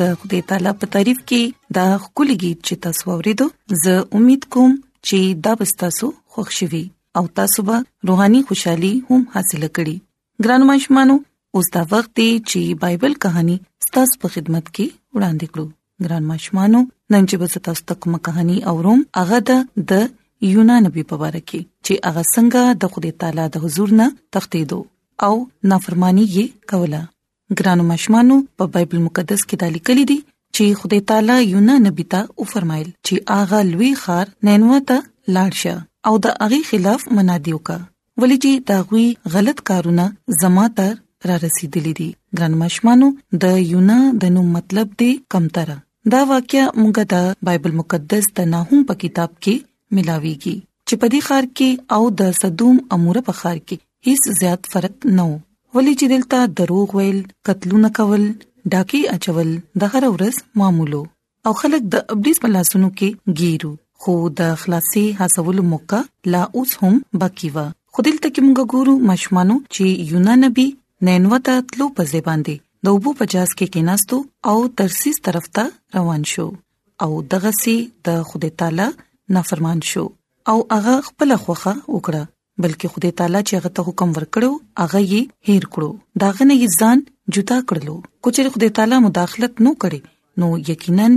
د خدای تعالی په تعریف کې دا خولي गीत چې تاسو ورېدو زه امید کوم چې دا به تاسو خوښ شي او تاسو به روحاني خوشحالي هم حاصل کړئ ګران مشمانو اوس دا وخت دی چې بایبل کہانی ستاسو په خدمت کې وړاندې کړو ګران مشمانو نن چې بس تاسو تک مه کہانی اوروم هغه د یونا نبی په اړه کې چې هغه څنګه د خدای تعالی د حضور نه تختیدو او نافرمانی یې کوله ګرانو مشمانو په بایبل مقدس کې د لیکل دي چې خدای تعالی یونا نبی ته او فرمایل چې آغا لوی خار نینوا ته لاړ شه او د هغه خلاف منادي وکړه ولې چې دا غوي غلط کارونه زما تر را رسیدلې دي ګران مشمانو د یونا د نوم مطلب دی کمتره دا واقعیا موږ د بایبل مقدس د ناهوم په کتاب کې ملاويږي چې په دې خار کې او د صدوم اموره په خار کې هیڅ زیات فرق نه و ولې چې دلته دروغ ویل قتلونه کول ډاکی اچول د هر ورځ معمولو او خلک د ابلیس په لاسونو کې گیرو خو د خلاصي حاصلولو موقع لا اوس هم باقی و خو دلته کې موږ ګورو مشمانو چې یونا نبی نینوا ته تلو په ځباندې د وبو پجاس کې کېناستو او ترسیس طرف ته روان شو او دغه سي د خدای تعالی نافرمان شو او هغه خپل خوخه وکړه بلکې خدای تعالی چې هغه ته حکم ورکړو هغه یې هیر کړو دا غنه یې ځان جدا کړلو کوچې خدای تعالی مداخلت نو کړي نو یقینا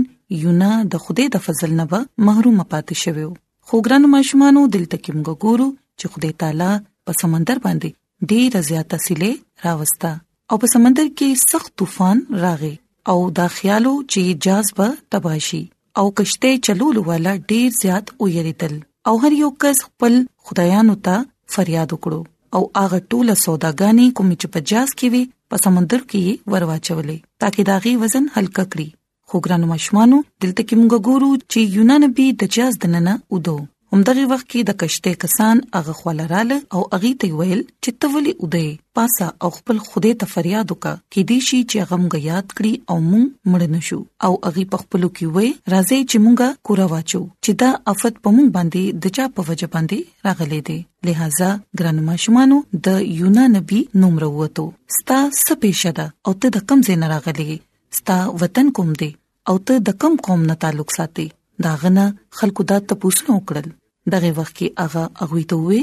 یونه د خدای د فضل نه به محروم پاتې شوی خو ګران ماشومانو دلته کې موږ ګورو چې خدای تعالی په سمندر باندې ډیره زیاته سیله راوسته او په سمندر کې سخت طوفان راغی او دا خیالو چې جاز به تباشي او کشته چلولو والا ډیر زیات ویریدل او هر یو کس خپل خدایانو ته فریاد وکړو او هغه ټوله سوداګانی کوم چې په جاز کې وي په سمندر کې ورواچولې ترڅو داغي وزن هلک کړي خو ګرانو مشمانو دلته کې موږ ګورو چې یونان به د جاز دننه ودو همدغه وخت کې د کشته کسان هغه خلراله او اغي ته ویل چې ته ولي ودی پاسا او خپل خوده ته فریاد وکړه کې دې شي چې هغه موږ یاد کړي او موږ مړ نشو او اغي په خپل کې وې راځي چې موږ کورا واچو چې دا افت په موږ باندې د چا په وجه باندې راغلي دي لہذا ګرانو ماشومانو د یونا نبی نوم وروته ستا سپېښه ده او ته د کم ځای نه راغلي ستا وطن کوم دی او ته د کوم قوم نه تعلق ساتي دا غنه خلکو دا ته پوښتنه وکړل دغه وخت کې هغه اغوي ته وې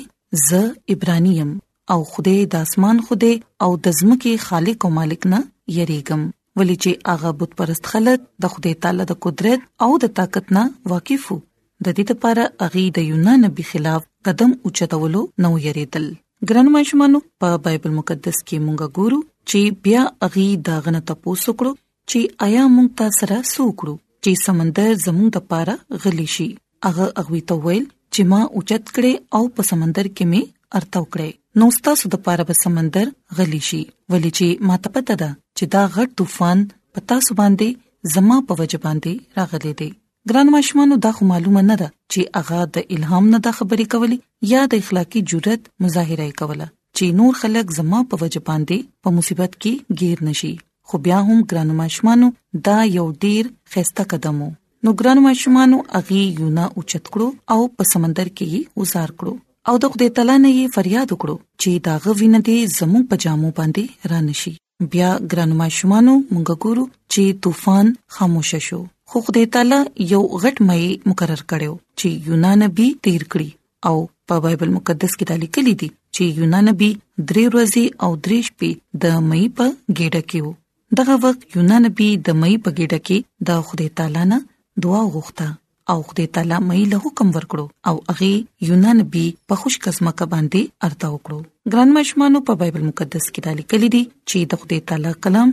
زه ابرانیم او خوده د اسمان خوده او د زمکه خالق او مالک نه یریګم ولې چې هغه بت پرست خلک د خوده تعالی د قدرت او د طاقت نه واقف وو د دې لپاره هغه د یونان نبی خلاف قدم اوچتولو نو یریدل ګران ماشومانو په بایبل مقدس کې مونږ ګورو چې بیا هغه دا غنه تاسو کړو چې آیا مونږ تاسو سره سوکړو چې سمندر زموږ د پاره غلی شي هغه هغه ته ویل چې ما اوچت کړي او په سمندر کې می ارتاو کړي نو تاسو د پاره په سمندر غلی شي ولې چې ما ته پته ده چې دا غټ طوفان پتا سو باندې زما په وجه باندې راغلي دي ګران ماشومانو دا خو معلومه نه ده چې هغه د الهام نه د خبرې کولې یا د اخلاقی جرأت مظاهره کوله چې نور خلک زما په وجه باندې په مصیبت کې گیر نشي خو بیا هم ګران ماشومانو دا یو ډیر خسته قدم وو نو ګران ماشومانو اغي یونا اوچت کړو او په سمندر کې یې وزار کړو او د خدای تعالی نه یې فریاد وکړو چې دا غوینه دې زمو پجامو باندې رانشي بیا ګران ماشومانو مونږ ګورو چې طوفان خاموش شو خو خدای تعالی یو غټ مې مقرر کړو چې یونا نبی تیر کړی او په بایبل مقدس کې د لیکل دي چې یونا نبی درې ورځې او درې شپې د مې په ګډه کې وو دغه وخت یونا نبی د مې په ګډه کې د خدای تعالی نه دعا وغوښته او خدای تعالی مې له حکم ورکړو او هغه یونان بي په خوش قسمه ک باندې ارتا وکړو ګران مشمانو په بایبل مقدس کې دالي کلی دي چې د خدای تعالی کلام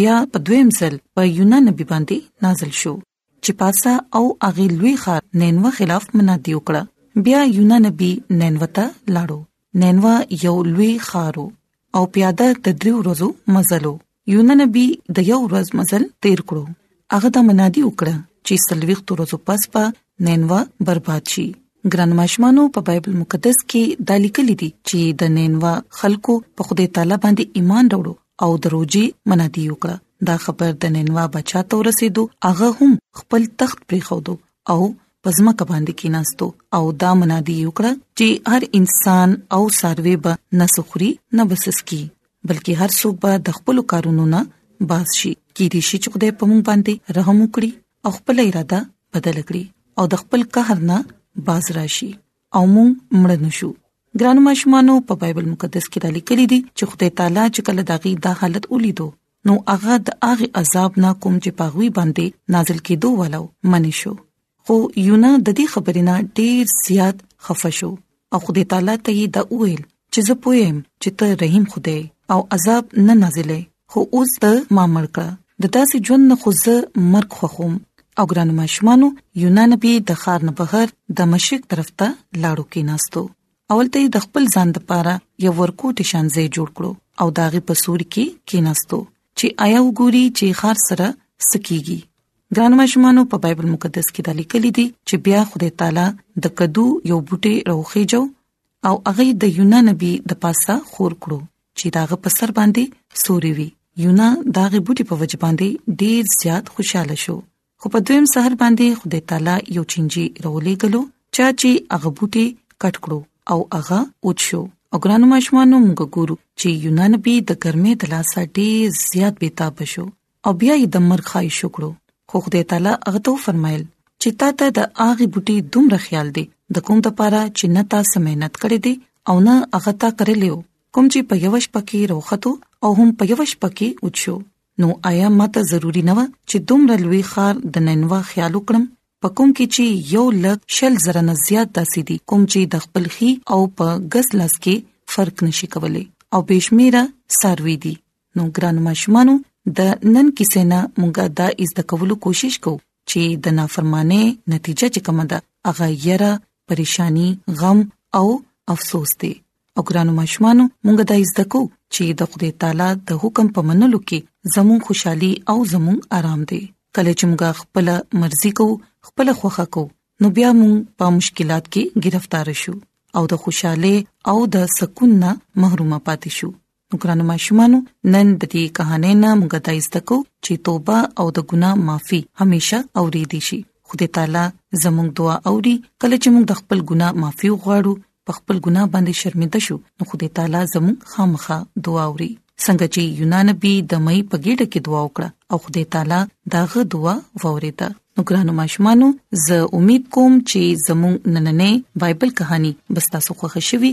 بیا په دویم ځل په یونان بي باندې نازل شو چې پاسا او هغه لوی خار نینوا خلاف منادي وکړه بیا یونان بي نینوا ته لاړو نینوا یو لوی خارو او پیاده د دریو ورځو مزلو یونه نبی د یو ورځ مزل تیر کړو هغه د منادي وکړه چې سلويخ تر ورځې پس په نینوا برباد شي ګران ماشمانو په بایبل مقدس کې دا لیکل دي چې د نینوا خلکو په خدای تعالی باندې ایمان راوړو او دروځي منادي وکړه دا خبر د نینوا بچا ته ورسېدو هغه هم خپل تخت پرې خو دو او پزما کباندې کې ناستو او دا منادي وکړه چې هر انسان او ساروي به نسخري نه بسسکي بلکې هر څوک به د خپل کارونو نه باز شي کې دي شي چې خدای په مونږ باندې رحم وکړي او خپل اراده بدل کړي او د خپل قهر نه باز راشي او مونږ مړ نشو ګران ماشومانو په بایبل مقدس کې د لیکل دي چې خدای تعالی چې کله داغي دا حالت ولیدو نو هغه د هغه عذاب نه کوم چې پاغوي باندې نازل کېدو والو منی شو خو یونا د دې خبرې نه ډیر زیات خفه شو او خدای تعالی ته یې دا وویل چې زه پوهیم چې ته رحیم خدای او عذاب نه نازلې خو اوس ته ما مړ کړ د داسې ژوند نه خو زه مرګ خوخم او ګرانو ماشومانو یونا نبی د خار نه بهر د مشرق طرف ته لاړو کې ناستو اولته د خپل ځان د پاره یو ورکو ټشان ځای جوړ کړو او داغه په سوري کې کې ناستو چې آیا وګوري چې خار سره سکیږي ګران ماشومانو په بایبل مقدس کې د لیکل دي چې بیا خدای تعالی د کدو یو بوټي روخي جو او هغه د یونا نبی د پاسه خور کړو چې داغه په سر باندې سوري وي یونا داغه بوټي په وجه باندې ډیر زیات خوشاله شو خو په دویم سحر باندې خدای تعالی یو چنجي رولې غلو چا چې هغه بوټي کټ کړو او هغه اوچ شو او ګرانو ماشومانو موږ ګورو چې یونان به د ګرمۍ د لاسه ډیر زیات بیتاب شو او بیا یې د مرګ خواهش وکړو خو خدای تعالی هغه ته فرمایل چې تا ته د هغه بوټي دومره خیال دی د کوم د پاره چې نه تا سمینت کړی دی او نه هغه تا کړی لیو کوم چې په یوش پکې روختو او هم په یوش پکې اوچو نو آیا ماته ضروری نه و چې دومره لوی خار د ننوا خیال وکړم په کوم کې چې یو لک شل زره نه زیات داسې دي کوم چې د خپل خي او په غس لاس کې فرق نشي کولای او بشمیره ساروي دي نو ګران ماشومانو د نن کیسې نه مونږه دا از د کولو کوشش کوو چې د نافرمانه نتیجه چې کومه ده هغه یره پریشانی غم او افسوس دی او ګران ماشومانو مونږه دا از د کو چې د خدای تعالی د حکم په منلو کې زموږ خوشحالي او زموږ آرام دی کله چې مونږه خپل مرزي کوو خپل خوخه کوو نو بیا مونږ په مشکلات کې گرفتار شو او د خوشاله او د سکون نه محروم پاتې شو نو ګرانو ماشومانو نن د دې کہانی نه موږ دا زده کو چې توبه او د ګناه معافي همیشه اوري دي شي خدای تعالی زموږ دعا اوري کله چې موږ د خپل ګناه معافي وغواړو په خپل ګناه باندې شرمېده شو نو خدای تعالی زموږ خامخا دعا اوري څنګه چې یونان نبی د مې په ګډه کې دعا وکړه او خدای تعالی داغه دعا ووریده نو ګرانو ماشومانو زه امید کوم چې زموږ نننې بایبل کہانی بس تاسو خوښ شوي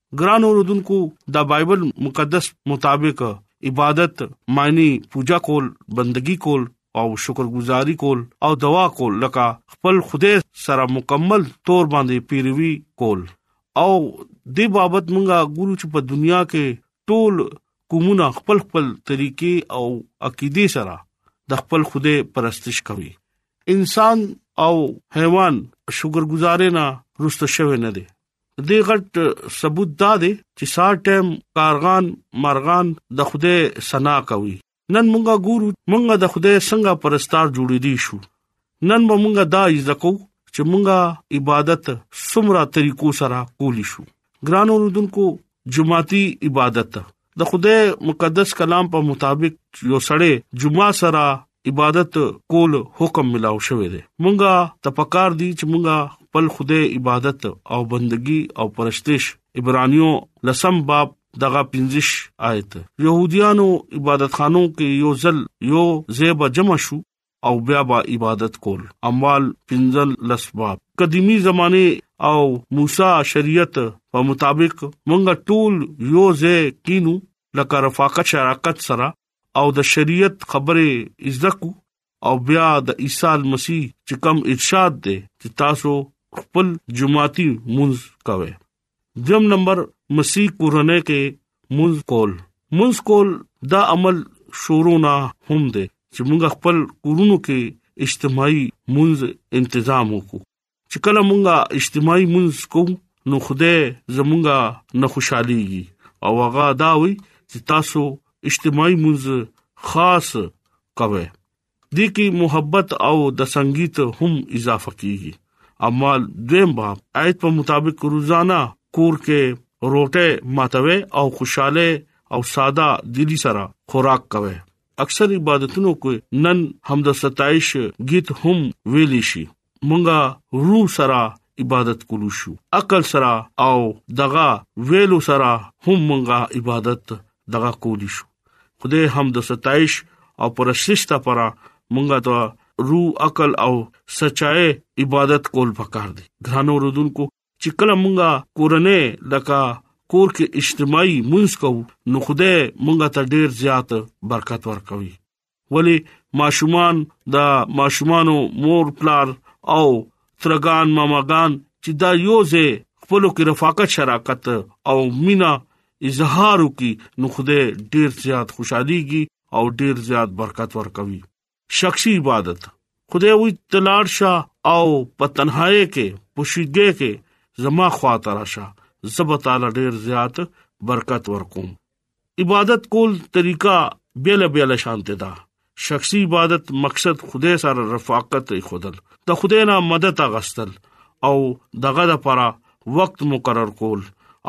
ګران اوردونکو دا بایبل مقدس مطابق عبادت معنی پوجا کول بندگی کول او شکرګزاري کول او دعا کول لکه خپل خوده سره مکمل تور باندې پیروي کول او د بابت مونږه ګورو چې په دنیا کې ټول قومونه خپل خپل طریقې او عقیده سره د خپل خوده پرستش کوي انسان او حیوان شکرګزاري نه رسته شوی نه دی دې غټ ثبوت دا دی چې سار ټیم کارغان مارغان د خوده سنا کوي نن مونږه ګورو مونږه د خوده څنګه پرستار جوړې دي شو نن به مونږه دا ځکو چې مونږه عبادت سمرا طریقو سره کولی شو ګرانو رودونکو جماعتي عبادت د خدای مقدس کلام په مطابق یو سړی جمعه سره عبادت کول حکم ملاو شوی دی مونږه ته پکار دی چې مونږه خپل خدای عبادت او بندگی او پرستش عبرانیو لسم باب دغه 15 آیت يهوديانو عبادت خانو کې یو ځل یو زیب جمع شو او بیا با عبادت کول اموال 15 لس باب قديمي زمانه او موسی شریعت په مطابق مونږ ټول یو ځای کینو لکه رفاقت شراکت سره او د شریعت خبره عزتو او بیا د عیسی مسیح چې کوم ارشاد دی چې تاسو خپل جماعتي مونږ کوي دویم نمبر مسیح کورنۍ کې مونږ کول مونږ کول دا عمل شروع نه هم دي چې مونږ خپل کورونو کې اجتماعي مونږ تنظیم وکړو چې کله مونږ اجتماعي مونږ کو نو خوده زمونږه نه خوشاليږي او هغه دا وي چې تاسو اجتماعي مونږ خاص کوي دې کې محبت او د سنگیت هم اضافه کیږي اما دویم باب آیت په مطابق روزانه کور کې روټه ماتوي او خوشاله او ساده دلی سره خوراک کوي اکثر عبادتونو کې نن هم د ستایش گیت هم ویل شي مونږه روح سره عبادت کولو شو عقل سره او دغه ویلو سره هم مونږه عبادت دغه کولی شو خدای هم د ستایش او پرستش لپاره مونږه ته روح عقل او سچای عبادت کول پکار دي ګرانو رودونکو چې کله مونږه کورنۍ لکه کور کې اجتماعي مونږ کو نو خدای مونږه ته ډیر زیات برکت ورکوي ولی ماشومان د ماشومانو مور پلار او ترګان ماماګان چې دا یوځه خپل کې رفاقت شراکت او مینا اظهار وکي نو خوده ډیر زیات خوشاليږي او ډیر زیات برکت ورکوي شخصي عبادت خوده وي تلاړ شاه او پتنهای کې پوشیدګه کې زما خواته راشه زب تعالی ډیر زیات برکت ورکوم عبادت کول طریقه بیل بیل شانته ده شخصي عبادت مقصد خدای سره رفاقت ای خدل د خدای نه مدد اغستل او دغه لپاره وخت مقرر کول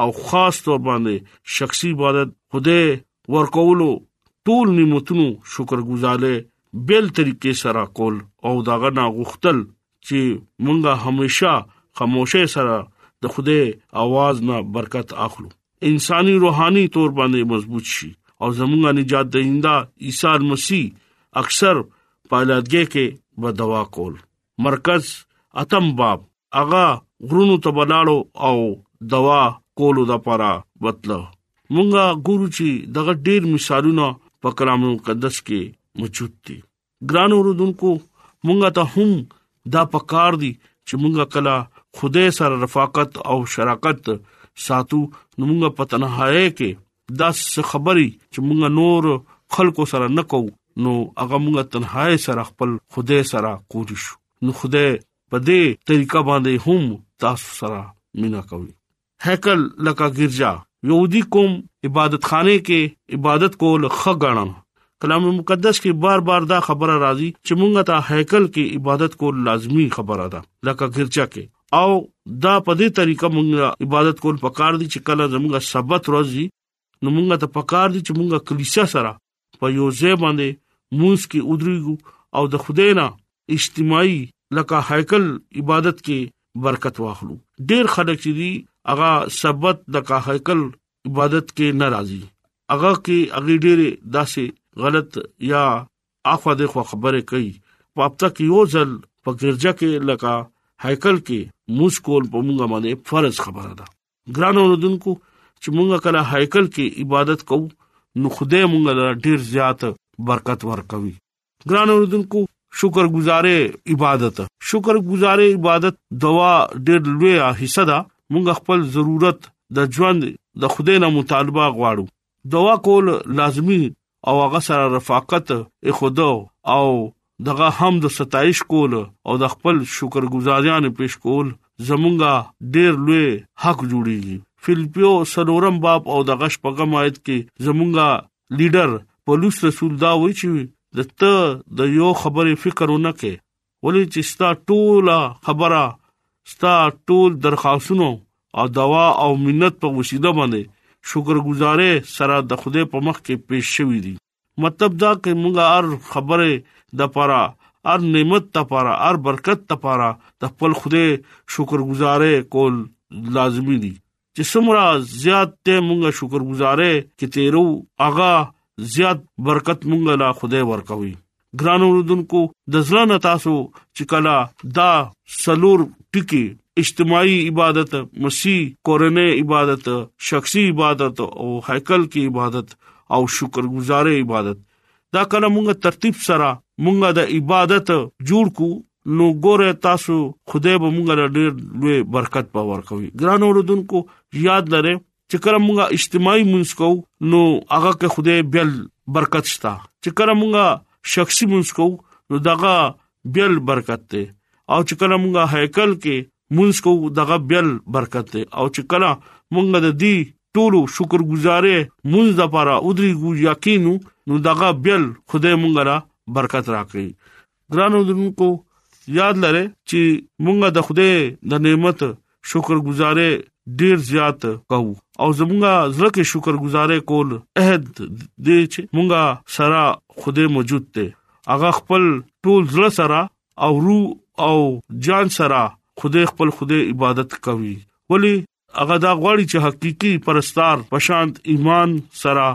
او خاص تور باندې شخصي عبادت خدای ورکولو ټول نعمتونو شکرګزاري بیل طریقې سره کول او دغه نه غختل چې مونږه همیشه خاموشه سره د خوده आवाज نه برکت اخلو انساني روحاني تور باندې مضبوط شي او زمونږه نجات دهنده عیسی مسیح اکثر پایلاتګه کې بدوا کول مرکز اتم باب اغا غرونو ته بلاړو او دوا کولو د پاره وتلو مونږه ګورو چې دغه ډیر مثالونه په کلام مقدس کې موجود دي ګران اوردونکو مونږه ته هم دا پکار دي چې مونږه کلا خوده سره رفاقت او شراکت ساتو نو مونږه په تنهایی کې دا خبري چې مونږه نور خلکو سره نکو نو هغه مونږه تنهایی سره خپل خوده سره کوجی شو نو خوده په دې طریقه باندې هم تاسو سره مینا کوي هیکل لکه ګرجا یهودي کوم عبادت خانه کې عبادت کول خګړن کلام مقدس کې بار بار دا خبره راځي چې مونږ ته هیکل کې عبادت کول لازمی خبره ده لکه ګرجا کې او دا په دې طریقه مونږ عبادت کول پکار دي چې کله زموږ سبت ورځي نو مونږ ته پکار دي چې مونږ کلیسا سره په یو ځای باندې مونږ کې ودرېږو او د خدای نه اجتماعي لکه هیکل عبادت کې برکت واخلو ډیر خلک چې دي هغه سبت د کا هیکل عبادت کې ناراضي هغه کې هغه ډیر داسې غلط یا اخو د خو خبره کوي په اپتا کې یو ځل په ګرځه کې لکه هیکل کې موږ کول په موږ باندې فرض خبره ده ګران اوردونکو چې مونږه کله هیکل کې عبادت کوو نو خدای مونږه لا ډیر زیات برکت ورکوي ګران اوردونکو شکر گزارې عبادت شکر گزارې عبادت دوا ډیر لوی حصہ ده مونږ خپل ضرورت د ژوند د خدای نه مطالبه غواړو دوا کول لازمی او هغه سره رفاقت اخودو او دغه هم د ستایش کول او د خپل شکرګزاریان پیش کول زمونږه ډیر لوی حق جوړیږي فلپیو سلورم باب او د غش پغم آیت کې زمونږه لیډر پولیس رسول دا وایي چې د ته د یو خبرې فکر ونه کې ولې چې ستا ټوله خبره ستا ټول درخواستونه او دوا او منت په وسیله باندې شکرګزارې سره د خوده په مخ کې پیښ شوې دي مطلب دا چې موږ هر خبره د پاره هر نعمت ته پاره هر برکت ته پاره د خپل خوده شکرګزارې کول لازمي دي چې څومره زیات ته مونږه شکرګزارې کې تیرو اغا زیات برکت مونږه لا خدای ورکوي ګران اوردونکو د زړه نه تاسو چې کلا دا سلور ټکی اجتماعي عبادت مسیح کورنۍ عبادت شخصي عبادت او هیکل کې عبادت او شکرګزارې عبادت دا کله مونږه ترتیب سره مونږه د عبادت جوړ کو نو ګوره تاسو خدای به موږ له ډېر لوی برکت په ورکوي ګران اوردونکو یاد لره چې کله موږ اجتماعي مونږ کو نو هغه کې خدای بل برکت شتا چې کله موږ شخصي مونږ کو نو دغه بل برکت ته او چې کله موږ هیکل کې مونږ کو دغه بل برکت ته او چې کله موږ د دې ټولو شکرګزارې مونږ د لپاره اودري ګو یقینو نو دغه بل خدای مونږ را برکت راکړي ګرانو درنکو یاد لره چې مونږه د خوده د نعمت شکر گزارې ډیر زیات کوو او زمونږه زړه کې شکر گزارې کول عہد دې چې مونږه سره خوده موجود ته هغه خپل ټول زړه سره او روح او جان سره خوده خپل خوده عبادت کوي ولی هغه دا غواړي چې حقيقي پرستار پشانت ایمان سره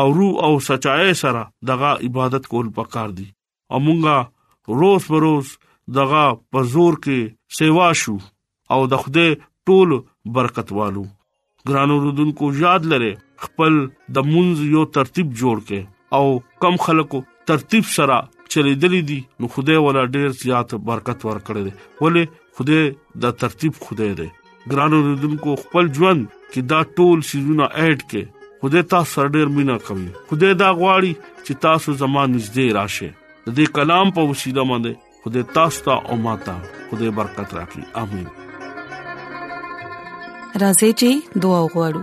او روح او سچای سره دغه عبادت کول پکار دي او مونږه روز په روز دغه په زور کې سیوا شو او د خوده ټول برکت والو ګرانو رودونکو یاد لره خپل د مونږ یو ترتیب جوړ کې او کم خلکو ترتیب سره چلیدلې دي نو خدای ولا ډیر زیات برکت ورکړي ولې خدای د ترتیب خدای دی ګران اوردونکو خپل ژوند کې دا ټول سيزونه اډ کې خدای تاسو سره ډېر مینا کوي خدای دا غواړي چې تاسو زما نږدې راشئ د دې کلام په وسیله باندې خدای تاسو ته او ماته خدای برکت راکړي امين راځي چې دعا وغوړو